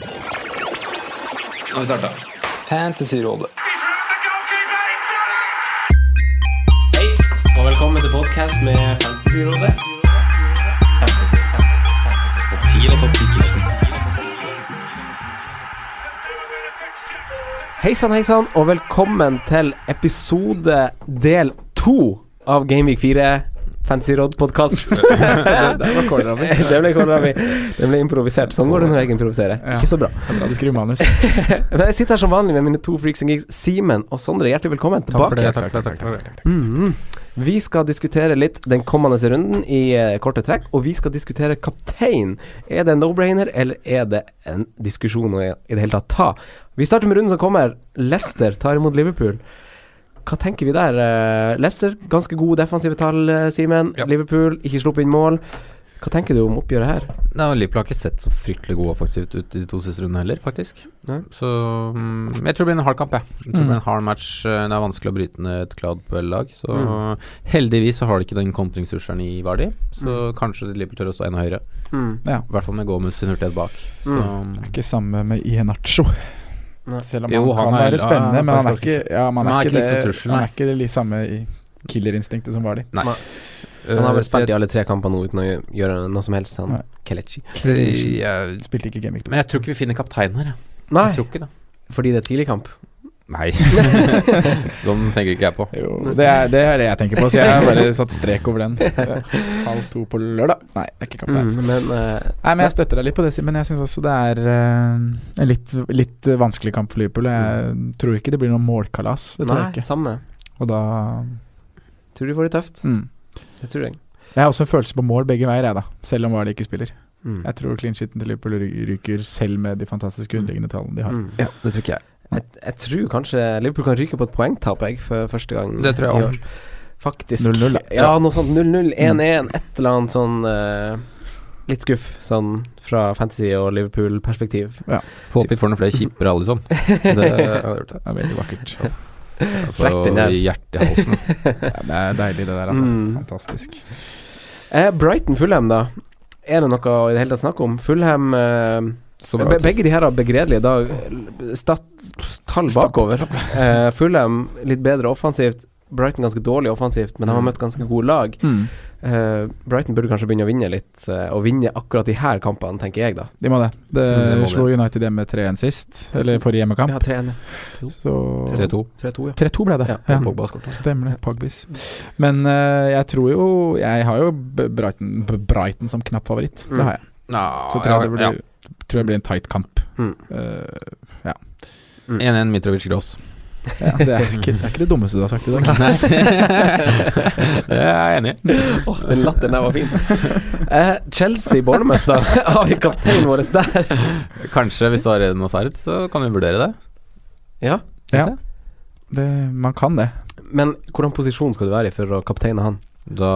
Nå har vi starta. Fantasyrådet. Hei, og velkommen til podcast med Fantasyrådet. Fantasy, fantasy, fantasy. Topp 10 eller topp 10 Hei sann, hei sann, og velkommen til episode del to av Gameweek 4 Fantasyråd-podkast. Det var kålrabi. det ble kålrabi. Det ble improvisert. Sånn går det når jeg improviserer. Ja. Ikke så bra. Bra du skriver manus. Men jeg sitter her som vanlig med mine to freaks and geeks, Simen og Sondre. Hjertelig velkommen tilbake. Takk, takk, takk, takk, takk. Mhm. Vi skal diskutere litt den kommende runden i uh, korte trekk, og vi skal diskutere kaptein. Er det en no-brainer, eller er det en diskusjon å i i det hele tatt ta? Vi starter med runden som kommer. Leicester tar imot Liverpool. Hva tenker vi der? Eh, Leicester, ganske gode defensive tall, eh, Simen. Ja. Liverpool, ikke sluppet inn mål. Hva tenker du om oppgjøret her? Nei, Liverpool har ikke sett så fryktelig god offensivt ut i de to siste rundene heller, faktisk. Nei. Så mm, jeg tror det blir en hard kamp, jeg. jeg tror det Mm. blir en hard match. Eh, Det er vanskelig å bryte ned et Cloudwell-lag. Så Mm. heldigvis så har de ikke den kontringsrusseren i Vardi, så Mm. kanskje Liverpool tør å stå enda høyere. Ja. I hvert fall med Gomez sin hurtighet bak. Så Mm. Det er ikke samme med Ihenacho. Nei. Selv om Jo, han, han kan er- være spennende, ja, men han er ikke, ja, man er ikke, ikke det, trussel, han er ikke det samme i killerinstinktet som var de. Nei. Han har Eh, vel så spilt i alle tre kamper nå uten å gjøre noe som helst, han Kelechi. Spilte ikke Gameweek 2. Men jeg tror ikke vi finner kaptein her, jeg. Nei, Jeg tror ikke det. fordi det er tidlig kamp. Nei. sånn tenker ikke jeg på. Jo, det er, det er det jeg tenker på, så jeg har bare satt strek over den. Halv to på lørdag. Nei, jeg er ikke kaptein. Mm, men uh, Nei, men Jeg støtter deg litt på det, men jeg syns også det er eh, en litt, litt vanskelig kamp for Liverpool. Jeg tror ikke det blir noe målkalas. Det tror Nei, jeg ikke. samme. Og da Tror de får det tøft. mm. Det tror jeg. Jeg har også en følelse på mål begge veier, jeg, da. Selv om Vardy ikke spiller. Mm. Jeg tror clean shiten til Liverpool ryker, selv med de fantastiske underliggende tallene de har. Mm. Ja, det tror ikke jeg. Jeg, jeg tror kanskje Liverpool kan ryke på et poengtap, jeg, for første gang Det tror jeg i år. Faktisk. 0-0. Ja, noe sånt 0-0, 1-1, et eller annet sånn uh, Litt skuff, sånn fra fantasy- og Liverpool-perspektiv. Ja håpe vi får noen flere kipper alle sånn. Det er veldig vakkert. Den der. gi hjertet i halsen. Ja, det er deilig, det der, altså. Mm. Fantastisk. Eh, Brighton-Fulham, da. Er det noe i det hele tatt snakk om? Fulham eh, be, Begge de her har begredelige dag, stat, tall bakover. Uh, Fulham litt bedre offensivt. Brighton ganske dårlig offensivt, men de har Mm. møtt ganske gode lag. Mm. Uh, Brighton burde kanskje begynne å vinne litt, uh, og vinne akkurat de her kampene, tenker jeg, da. De må det. Det, Mm, det må slo United hjemme 3-1 sist, eller forrige hjemmekamp. Ja, 3-1. 3-2. 3-2, ja. 3-2 ble det. Ja, Ja, Pogba. Stemmer det. Pogbis. Men uh, jeg tror jo Jeg har jo Brighton, Brighton som knapp favoritt. Mm. Det har jeg. Ja, Så tror jeg det blir, ja. Tror jeg blir en tight kamp. Mm. Eh, 1-1 Mitrovic Gross. ja, det, er ikke, det er ikke det dummeste du har sagt i dag. det er jeg enig i. Åh, den latteren der var fin. Eh, Chelsea-Bournemouth, da. Har vi kapteinen vår der? Kanskje hvis du har Eden Hazard, så kan vi vurdere det. Ja. Ja. Det, man kan det. Men hvordan posisjon skal du være i for å kapteine han? Da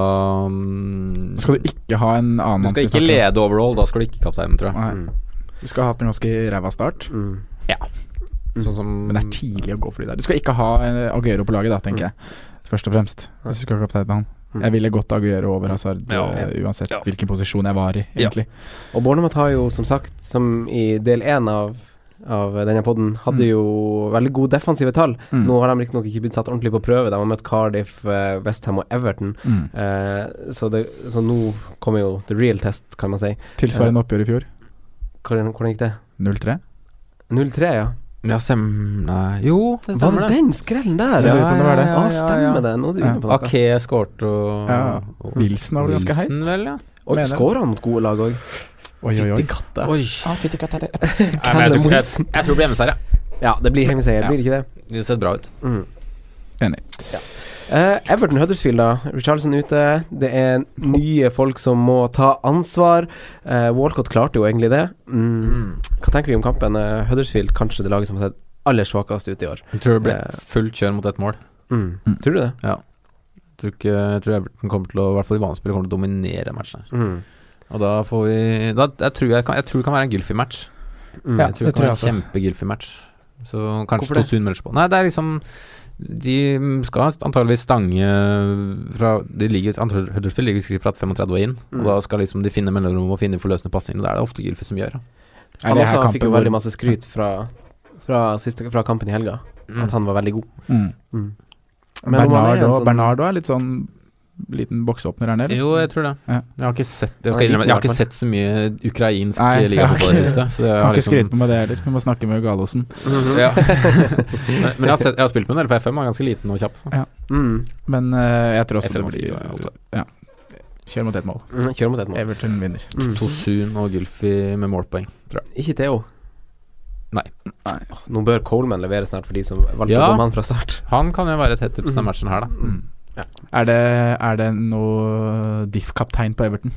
um, Skal du ikke ha en annen Du skal ikke lede overall, da skal du ikke kapteinen, tror jeg. Nei. Du skal ha hatt en ganske ræva start. Mm. Sånn som Men det er tidlig å gå for de der. Du skal ikke ha en Aguero på laget, da, tenker jeg. Først og fremst. Hvis du skal ha kaptein han. Mm. Jeg ville gått Aguero over Hazard Ja. ja. uansett Ja. hvilken posisjon jeg var i, egentlig. Og Bournemouth har jo, som sagt, som i del én av, av denne podden, hadde Mm. jo veldig gode defensive tall. Mm. Nå har de riktignok ikke blitt satt ordentlig på prøve. De har møtt Cardiff, eh, Westham og Everton. Mm. Eh, så, det, så nå kommer jo the real test, kan man si. Tilsvarende oppgjør i fjor. Hvordan, hvordan gikk det? 0-3. 0-3, ja. Ja, sem... Nei Jo, det Var det den skrellen der? Ja, ja, ja, ja, ah, stemmer det. Nå er du inne på noe. Ake skårte og Ja. Wilson var vel ganske heit. Vel, ja. Og skåra mot gode lag òg. Oi, oi, oi. Fytti katta. Oi. Ah, fytti katta, det. Jeg, tror, jeg, jeg tror det blir hjemmeseier, ja. Ja, det blir hjemmeseier, Ja. blir det ikke det? Det ser bra ut. Mm. Enig. Eh, Everton Huddersfield, da. Richarlison ute. Det er nye folk som må ta ansvar. Uh, Walcott klarte jo egentlig det. Mm. Hva tenker vi om kampen? Uh, Huddersfield kanskje det laget som har sett aller svakest ut i år. Jeg tror det blir fullt kjør mot ett mål. Mm. Mm. Tror du det? Jeg tror, ikke, jeg tror Everton kommer til å, i hvert fall i vanespillet, kommer til å dominere matchen her. Mm. Og da får vi da, jeg, tror jeg, kan, jeg tror det kan være en Gylfi-match. Mm. Ja. jeg tror det det kan tror være en kjempe-Gylfi-match. Så kanskje? Tosun melder seg på. Nei, det er liksom De skal antageligvis stange fra De ligger antall- Huddersfield ligger sikkert fra 35 og inn. Mm. Og da skal liksom de finne mellomrom og finne forløsende pasninger. Det er det ofte Gylfi som gjør. Han også kampen fikk jo veldig masse skryt fra, fra, siste, fra kampen i helga. At han var veldig god. mm. Mm. Men om er Bernardo, sånn- Bernardo er litt sånn liten boksåpner her nede. Jo, jeg tror det. Ja. Jeg har ikke sett Jeg, skal innrømme, jeg har ikke sett så mye ukrainsk Nei, liga på det siste. Så jeg Kan har ikke liksom, skryte på meg det heller. Vi må snakke med Gallosen. ja. men, men jeg, har sett, jeg har spilt med en del, på FM er ganske liten og kjapp. så. Mm. Men uh, jeg tror også FM det blir. Ja. Kjør mot ett mål. Mm, Kjører mot ett mål. Everton vinner. Mm. Tosun og Gylfi med målpoeng, tror jeg. Ikke Theo. Nei. Nei. Nå bør Coleman levere snart, for de som valgte Ja. å dumme han fra start. Han kan jo være et hett tips den Mhm. matchen her, da. Mm. Ja. Er, det, er det noe diff-kaptein på Everton?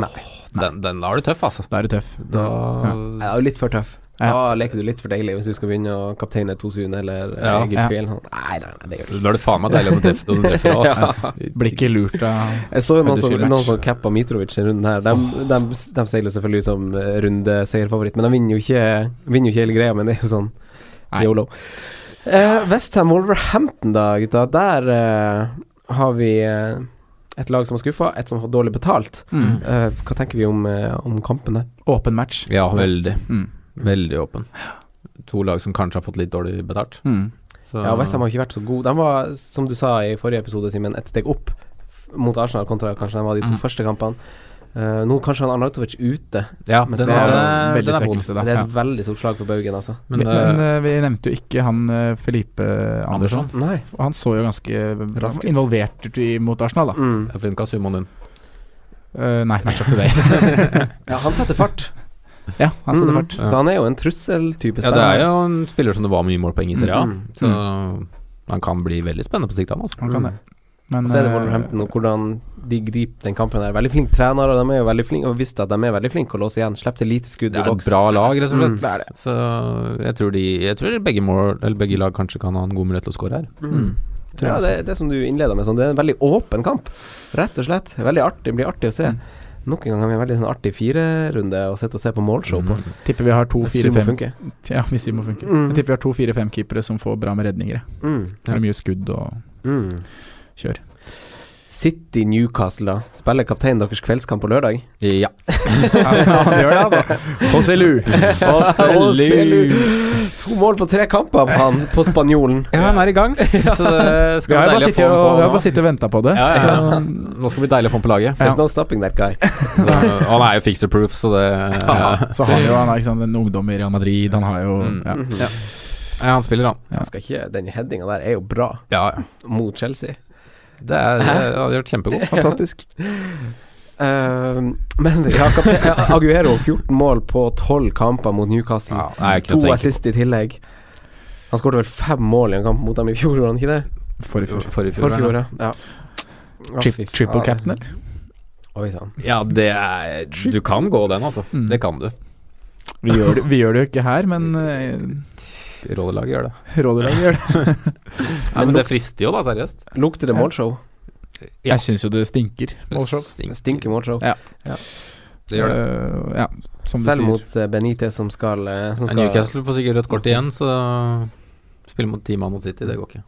Nei. Den, den da er du tøff, altså. Da er du tøff. Da Jeg er jo litt for tøff. Ja. Da leker du litt for deilig hvis du skal begynne å kapteine Tosun eller Ja. ja. Gylfi eller. Nei, nei, nei, det gjør du ikke. Da er det faen meg deilig å treffe, å treffe oss. Ja. Blir ikke lurt av Jeg så jo noen som, noen som cappa Mitrovic i runden her. De, de, de seiler selvfølgelig som eh, rundeseierfavoritt, men de vinner jo ikke Vinner jo ikke hele greia, men det er jo sånn Nei. Eh, Westham Wolverhampton, da, gutta. Der uh, har vi uh, et lag som har skuffa, et som har dårlig betalt. mm. Uh, hva tenker vi om, om kampene? åpen match. Ja, veldig. Mm. Veldig åpen. To lag som kanskje har fått litt dårlig betalt. Mm. Så, Ja, Westham har ikke vært så gode. De var, som du sa i forrige episode, Simen, et steg opp mot Arsenal kontra kanskje de var de to Mm. første kampene. Eh, nå kanskje han Arnautovic ute. ja, Men det Det er det, er, veldig er svekkelse. Det er et veldig stort slag for baugen, altså. Men, Men, eh, vi nevnte jo ikke han Felipe Andersson. Nei. Han så jo ganske Rask ut. involvert ut i, mot Arsenal, da. Mm. din. Eh, nei, Match of today. Day. Ja, han setter fart. ja, han setter Mm. fart. Ja. Så han er jo en trusseltype Ja, det er jo en spiller som det var mye målpoeng i Serie A. Mm. Så han kan bli veldig spennende på sikt, han altså. Han kan det. Men Og så er det eh, Wolverhampton og hvordan de griper den kampen der. Veldig flinke trenere, og de er jo veldig flinke Og visste at de er veldig flinke å låse igjen. Slipp til lite skudd Det er et bra lag, rett og slett. Mm, det er det. Så jeg tror, de, jeg tror begge, mål, eller begge lag kanskje kan ha en god mulighet til å skåre her. Mm. Ja, det, det som du innleda med, sånn, det er en veldig åpen kamp. Rett og slett. Veldig artig. Det blir artig å se. Mm. Nok en gang har vi en veldig sånn artig firerunde å sitte og se på målshow på. Mm. Tipper vi har to, Hvis fire, sumo fem funker. Ja, hvis vi må funke. Mm. Jeg tipper vi har to, fire, fem keepere som får bra med redninger. Mm. Det er mye skudd og Mm. Kjør. City Newcastle, da. Spiller kapteinen deres kveldskamp på lørdag? Ja. han gjør det, altså. Hosselu. Lu. To mål på tre kamper på han på spanjolen. ja, han er i gang. Så det Vi skal har bare sittet og, vi har bare sittet og venta på det. Ja, ja, ja. Så, Nå skal det bli deilig å få ham på laget. There's no stopping that guy. Så, han er jo fixer proof, så det ja, så har jo han ikke sant, en ungdom i Real Madrid. Han har jo Mm. ja. Ja. Ja, han spiller, han. Ja. skal ikke, Den headinga der er jo bra Ja, ja. mot Chelsea. Det er, det hadde gjort kjempegodt. Fantastisk. Uh, men ja, kaptein Aguero 14 mål på 12 kamper mot Newcastle. Ja, er to assist i tillegg. Han skåret vel fem mål i en kamp mot dem i fjor, gjorde han ikke det? For i fjor. Forrige fjor. Forfjor, ja. ja. ja. Tri triple eller? Oi sann. Ja, det er Du kan gå den, altså. Mm. Det kan du. Vi gjør, det, vi gjør det jo ikke her, men uh, Rådelaget gjør det. Rådelaget gjør det. Nei, men det frister jo, da, seriøst. Lukter det målshow? Ja. Jeg syns jo det stinker. Målshow. Stinker. Stinker målshow. Ja. Det gjør det. Uh, ja, som du Selv sier. mot eh, Benitez som skal, eh, som skal Newcastle får sikkert rødt kort igjen, så spille mot ti mann mot City, det går ikke.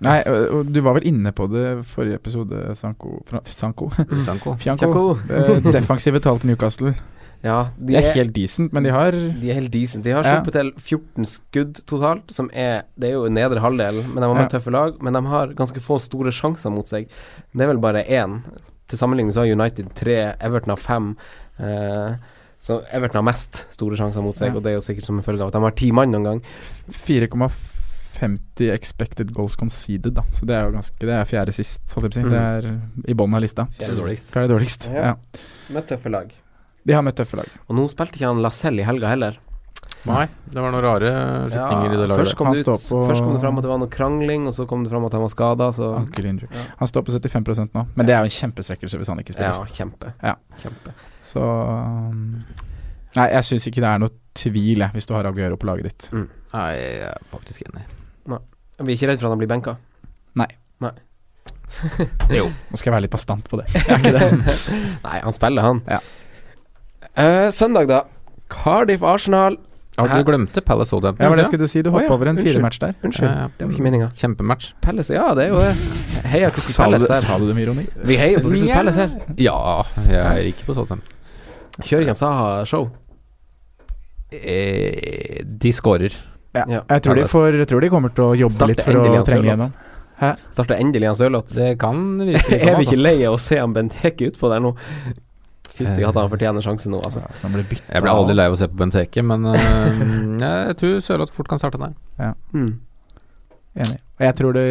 Nei, du var vel inne på det forrige episode, Sanko Sanko? Sanko. Fianco. Defensive tall til Newcastle. Ja, De er helt decent, men de har De er helt decent. De har Ja. sluppet til 14 skudd totalt, som er Det er jo nedre halvdel, men de har møtt Ja. tøffe lag. Men de har ganske få store sjanser mot seg. Det er vel bare én. Til sammenligning så har United tre, Everton har fem. Eh, så Everton har mest store sjanser mot seg, Ja. og det er jo sikkert som en følge av at de har ti mann noen gang. 4,50 expected goals conceded, da. Så det er jo ganske Det er fjerde sist, holdt jeg på å si. Mm. Det er i bunnen av lista. Det er dårligst. Hva er det dårligst? Ja. Ja. Møtt tøffe lag. De har møtt tøffe lag. Og nå spilte ikke han Lacelle i helga heller. Nei, det var noen rare skitninger i det laget. først, kom det ut, på- først kom det fram at det var noe krangling, og så kom det fram at han var skada, så Ja. Han står på 75 nå, men det er jo en kjempesvekkelse hvis han ikke Ja, spiller. kjempe. Ja. kjempe. Så um, Nei, jeg syns ikke det er noe tvil, hvis du har Aguero på laget ditt. Nei, jeg er faktisk enig. Vi er ikke redd for at han blir benka. Nei Jo. Nå skal jeg være litt bastant på det. Er ikke det. Nei, han spiller, han. Ja. Eh, søndag, da. Cardiff Arsenal. Ja, du glemte Palace Southampton. Ja, var det jeg du skulle si. Du hoppa oh, ja, over en firematch der. Unnskyld, Ja, ja. det var ikke meninga. Kjempematch. Palace, ja, det er jo det. Heia Crystal Palace der. sa du det med ironi? Vi heier på Crystal Palace her. Ja, jeg er ikke på Southampton. Kjører ikke en Saha-show? Eh, de scorer. Ja. Ja. Jeg, tror de får, jeg tror de kommer til å jobbe Starte litt for å trenge gjennom. Starter endelig Hans Sørloth. Det kan virke Er vi sånn, ikke altså. lei av å se han Benteke utpå der nå? Fytti at han fortjener sjansen nå, altså. Ja, så han blir Jeg blir aldri lei av å se på Benteke, men eh, jeg tror Sørloth fort kan starte der. Mm. Enig. Og jeg tror det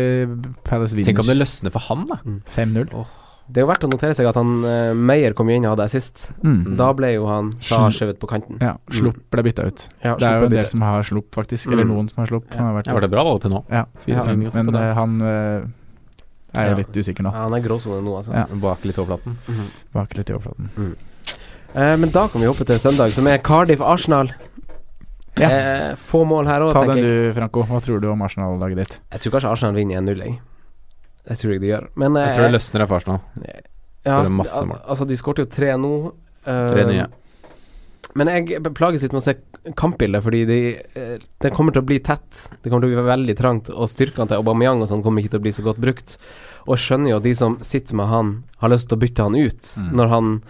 Palace Tenk om det løsner for han, da. 5-0. Det er jo verdt å notere seg at han uh, Meyer kom inn og hadde assist. Mm. Da ble jo han skjøvet på kanten. Ja, Slupp ble bytta ut. Ja, Det er jo en del som har slupp, faktisk. Eller Mm. noen som har slupp. Ja. Han har vært Det var det bra valg til nå. Ja, fire, Ja, men, Men han det. Eh, eh, er Ja. litt usikker nå. Ja, han er gråsone nå, altså. Ja. Bak litt i overflaten. Mhm. Bak litt i overflaten. Eh, men da kan vi hoppe til søndag, som er Cardiff-Arsenal. Ja. Eh, få mål her òg, Ta den du, Franco. Hva tror du om Arsenal-laget ditt? Jeg tror kanskje Arsenal vinner 1-0, jeg. Det tror jeg de gjør. Men eh, Jeg tror det løsner her for Arsenal. ja, masse al- mål. Altså, de skårte jo tre nå. eh, Tre nye. Men jeg plages litt med å se kampbildet, fordi de, eh, det kommer til å bli tett. Det kommer til å bli veldig trangt, og styrkene til Aubameyang og sånn kommer ikke til å bli så godt brukt. Og skjønner jo at de som sitter med han, har lyst til å bytte han ut Mm. når han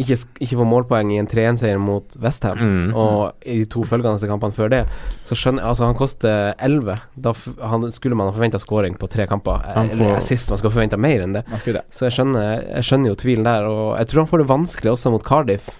ikke, ikke får målpoeng i en 3-1-seier mot Westham. Mm. Og i de to følgende kampene før det, så skjønner jeg Altså, han koster 11. Da f han, skulle man ha forventa scoring på tre kamper. Får, Eller sist man skulle forventa mer enn det. Det. Så jeg skjønner, jeg skjønner jo tvilen der, og jeg tror han får det vanskelig også mot Cardiff.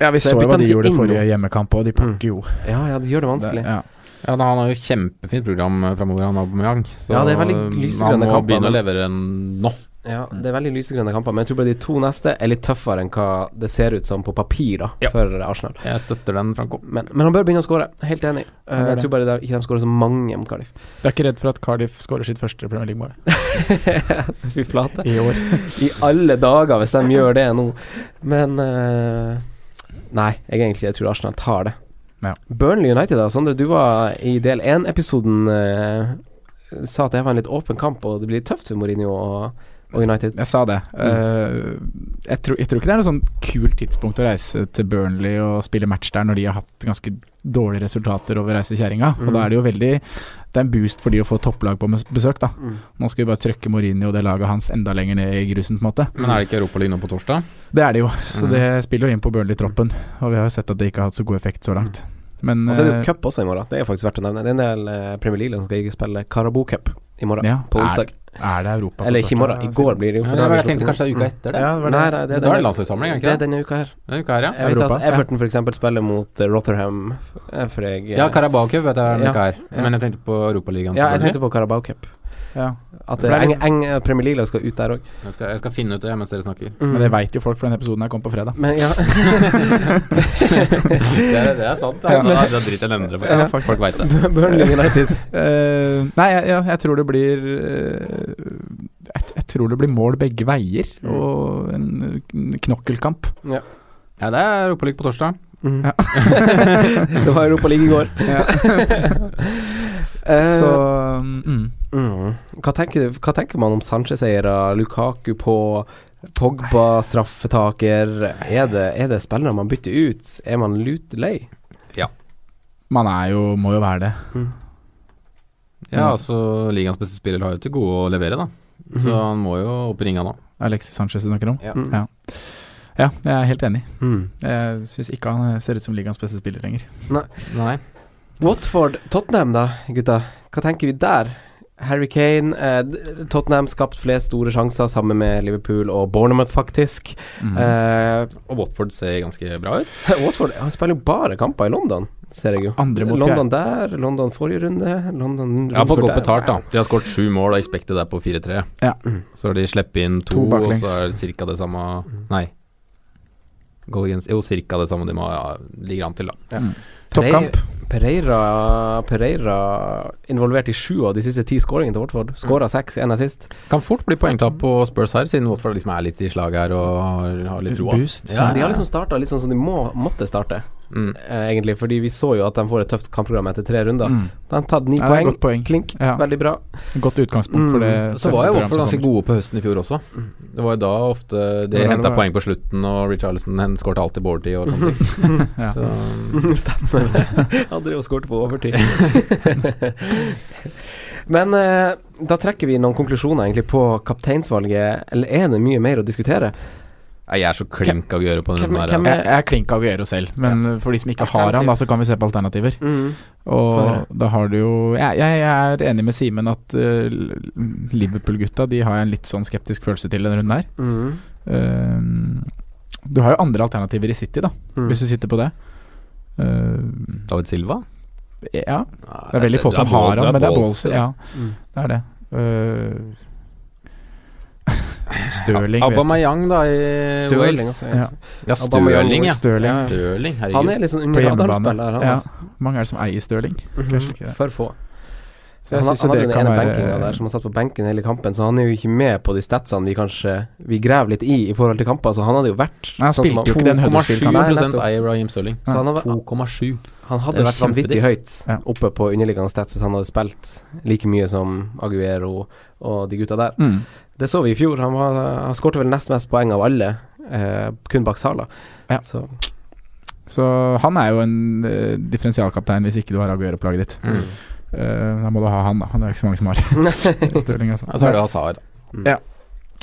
Ja, vi Så så jo hva de gjorde inn forrige hjemmekamp, og de pakker jo. Ja, ja, de gjør det vanskelig. Det, ja. Ja, da, Han har jo kjempefint program eh, framover, han Aubameyang. Så Ja, det er veldig lysegrønne han må kamper, begynne å levere nå. Ja, det er veldig lysegrønne kamper, men jeg tror bare de to neste er litt tøffere enn hva det ser ut som på papir da Ja. for Arsenal. Jeg støtter den, Franco. Men, men han bør begynne å skåre. Helt enig. Uh, jeg tror bare de, ikke de skårer så mange mot Cardiff. Du er ikke redd for at Cardiff skårer sitt første Premier League-mål Fy flate. i år? I alle dager, hvis de gjør det nå. Men uh, Nei, jeg egentlig jeg tror Arsenal tar det. Ja. Burnley United, da. Sondre, du var i del én-episoden sa at det var en litt åpen kamp, og det blir tøft for Mourinho og, og United. Jeg sa det. Eh, jeg, tror, jeg tror ikke det er noe sånn kult tidspunkt å reise til Burnley og spille match der når de har hatt ganske dårlige resultater over reisekjerringa. Mm. Og da er det jo veldig Det er en boost for de å få topplag på besøk, da. Mm. Nå skal vi bare trøkke Mourinho og det laget hans enda lenger ned i grusen, på en måte. Men er det ikke Europaliga nå på torsdag? Det er det jo. Så Mm. det spiller jo inn på Burnley-troppen. Og vi har jo sett at det ikke har hatt så god effekt så langt. Men Og så er det eh, jo cup også i morgen. Det er faktisk verdt å nevne. Det er en del eh, Premier League som skal spille Carabou Cup i morgen, Ja, på onsdag. er det Europa Eller ikke i morgen, i går blir det jo. Ja, for det var, jeg tenkte kanskje det er uka etter det. Ja, det var det. Nei, det, det er Da er det denne, landslagssamling, er det Det er denne uka her. Er uka her, ja. Jeg vet Europa, at. Everton eksempel spiller mot eh, Rotherham. eh, For jeg, Ja, Carabao Cup vet jeg er denne Ja, uka her. ja. Men jeg tenkte på Europaligaen. ja, jeg tenkte på Carabao Cup. Ja. At det er eng, eng, Premier League-lag skal ut der òg. Jeg jeg skal finne ut det mens dere snakker. Men det veit jo folk, for denne episoden her kom på fredag. Men ja det, er, det er sant. Ja. Da, da driter jeg i det. Ja. Folk veit det. Burnley United. uh, nei, jeg, jeg, tror det blir uh, jeg, jeg tror det blir mål begge veier, Mm. og en kn- knokkelkamp. Ja, det er Europaligaen på torsdag. Mm. Ja. det var Europa League i går. uh, Så mm. Mm. hva, tenker, hva tenker man om Sanchez-eiere, Lukaku på Pogba, straffetaker? Er det, er det spillere man bytter ut? Er man lut lei? Man er jo, må jo være det. Mm. Ja, altså ligaens beste spiller har jo til gode å levere, da. Så Mhm. han må jo opp i ringa nå. Alexis Sanchez du snakker om. Ja. Mm. Ja. Ja, jeg er helt enig. Mm. Jeg syns ikke han ser ut som ligaens beste spiller lenger. Nei. Watford, Tottenham da, gutta. Hva tenker vi der? Harry Kane, eh, Tottenham skapt flest store sjanser sammen med Liverpool og Bournemouth, faktisk. Mm. Eh, Og Watford ser ganske bra ut. Watford han spiller jo bare kamper i London, ser jeg jo. Andre mot London der, London forrige runde, London Jeg har fått godt betalt, da. De har skåret sju mål og expected der på 4-3. Ja. Så har de sluppet inn to, To og så er det ca. det samme Nei. Goal against Jo, ca. det samme de må, ja, ligger an til, da. Toppkamp. Pereira, Pereira involvert i sju av de siste ti skåringene til Watford. Skåra seks, én assist. Kan fort bli poengtap på Spurs her, siden Watford liksom er litt i slag her og har, litt roa. Ja, Ja, de har liksom starta litt sånn som de må, måtte starte, Mm. eh, egentlig. Fordi vi så jo at de får et tøft kampprogram etter tre runder. Mm. De har tatt ni Ja, poeng. godt poeng. Klink. Ja. Veldig bra. Godt utgangspunkt for det. Mm. Så var jo Watford ganske gode på høsten i fjor også. Det var jo da ofte de det henta poeng på slutten, og Richarlison skåret alltid på overtid og sånne ting. Ja. Så, Stemmer det. Hadde jo skåret på overtid. Men eh, da trekker vi noen konklusjoner egentlig på kapteinsvalget, eller er det mye mer å diskutere? Jeg er så klink gjøre på den Hvem- altså. Jeg, jeg er klink Aguero selv, men for de som ikke har han, da, så kan vi se på alternativer. Mm. Og da har du jo Jeg, jeg er enig med Simen at uh, Liverpool-gutta De har jeg en litt sånn skeptisk følelse til denne runden her. Mm. Uh, du har jo andre alternativer i City, da, Mm. hvis du sitter på det. Uh, David Silva? ja, det er veldig få som har han, men det er ballsy, ballsy. Ja, Mm. det er det. Uh, Stirling. Aubameyang, da, i Stirling, altså. Ja. Ja, Stirling, ja. Stirling. Ja. Stirling, Han er litt sånn På under radarspiller, han. Ja. Altså. Hvor mange er det som eier Stirling? Mm -hmm. ikke det. For få. Så jeg han, han hadde den ene være- benkinga der som har satt på benken hele kampen, så han er jo ikke med på de statsene vi kanskje Vi graver litt i i forhold til kamper, så han hadde jo vært Nei, han sånn spilte jo ikke den 2,7 Huddersfield-kampen. Nei, nettopp. eier Raheem Stirling. Så han, har, 2,7. han hadde vært vanvittig. høyt oppe på underliggende stats hvis han hadde spilt like mye som Aguero og de gutta der. Mm. Det så vi i fjor. Han, var, han skårte vel nest mest poeng av alle, eh, kun bak Sala. Ja. Så Så han er jo en uh, differensialkaptein hvis ikke du har Aguero på laget ditt. Mm. Uh, da må du ha han, da. Det er ikke så mange som har Stirling, altså. Og så er det Hazard.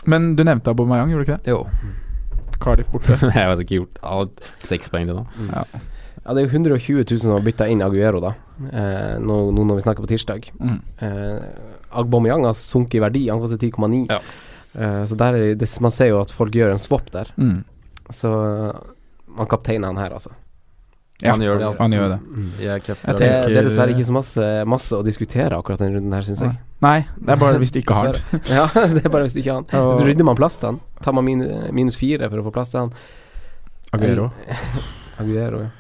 Men du nevnte Aubameyang, gjorde du ikke det? Jo. Cardiff borte. jeg vet ikke gjort har seks poeng til nå. Ja, det er jo 120 000 som har bytta inn Aguero, da. Eh, nå, nå når vi snakker på tirsdag. Mm. Eh, Agbameyang har sunket i verdi, han koster 10,9. Ja. Uh, så der er det, man ser jo at folk gjør en swap der. Mm. Så man kapteiner han her, altså. Ja, Han gjør det, altså. Han gjør det. Jeg Det, det er dessverre ikke så masse, masse å diskutere akkurat den runden her, syns jeg. Nei, det er bare hvis du ikke har den. Ja, det er bare hvis du ikke har han. Og- Da rydder man plass til han. Tar man min, minus fire for å få plass til han. Aguero. Aguero, ja.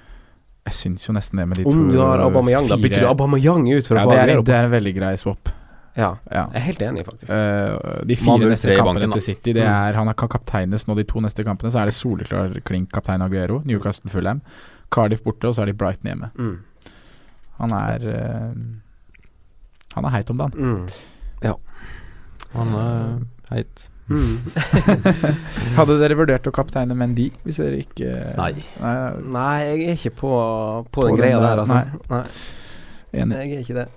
Jeg syns jo nesten det med de Om to du har Aubameyang, da bytter du Aubameyang ut for ja, å få det, er, Aguero det er en veldig grei swap. Ja, Ja. jeg er helt enig, faktisk. Uh, de fire neste kampene til City, det er han kan kapteines nå de to neste kampene. Så er det soleklar klink kaptein Aguero. Newcastle Fulham. Cardiff borte, og så er de Brighton hjemme. Mm. Han er uh, Han er heit om dagen. Mm. Han er heit. Mm. Hadde dere vurdert å kapteine Mendy hvis dere ikke Nei. Nei, jeg er ikke på, på, På den den der, der, altså. nei. Nei, enig. jeg er ikke det.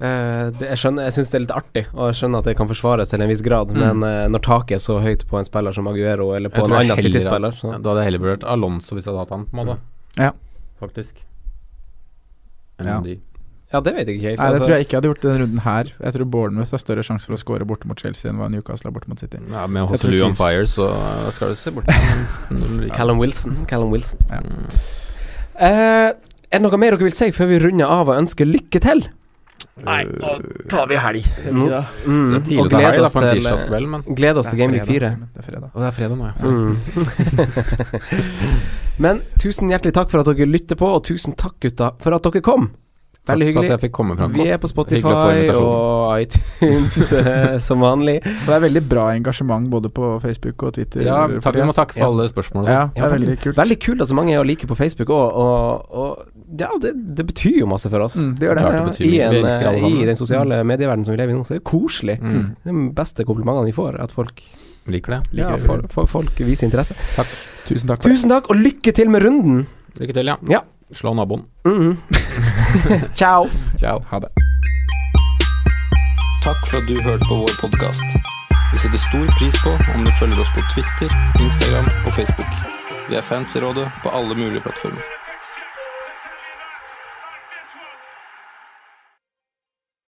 Eh, det jeg skjønner Jeg syns det er litt artig, og jeg skjønner at det kan forsvares til en viss grad, Mm. men uh, når taket er så høyt på en spiller som Aguero, eller på Jeg en annen City-spiller ja, Da hadde jeg heller vurdert Alonso hvis jeg hadde hatt han, på en måte. Ja. Faktisk. Enn Ja. de. Ja, det vet jeg ikke helt. Nei, det altså. tror jeg ikke jeg hadde gjort denne runden her. Jeg tror Bournemouth har større sjanse for å score borte mot Chelsea enn hva Newcastle har borte mot City. Ja, med Hosselu on fire, så skal du se bort. Callum Wilson. Callum Wilson. Ja. Mm. Eh, er det noe mer dere vil si før vi runder av og ønsker lykke til? Nei, nå tar vi helg. Nå- Mm, Det er tidlig å ta helg da, oss på en tirsdagskveld, men Gled oss til Game Week 4. Det er fredag. Og det er fredag nå, ja. Mm. Men tusen hjertelig takk for at dere lytter på, og tusen takk, gutta, for at dere kom. Takk Veldig for at jeg fikk komme fram. Vi er på Hyggelig Spotify og iTunes eh, som vanlig. Og det er veldig bra engasjement både på Facebook og Twitter. Ja, takk, vi må takke for Ja. alle spørsmål. Ja, det er veldig kult. Veldig kult at så mange er å like på Facebook òg, og, og ja, det, det betyr jo masse for oss. Mm, det gjør det. Klart Ja, det I, en, eh. I den sosiale medieverdenen som vi lever i nå, så er det koselig. Mm. Det er de beste komplimentene vi får, at folk, Liker det. Liker ja, for, for folk viser interesse. Tusen takk for. Tusen takk, og lykke til med runden! Lykke til, ja. Ja. Slå naboen. Mhm. Ciao. Ciao. Ha det. Takk for at du hørte på vår podkast. Vi setter stor pris på om du følger oss på Twitter, Instagram og Facebook. Vi er fans i rådet på alle mulige plattformer.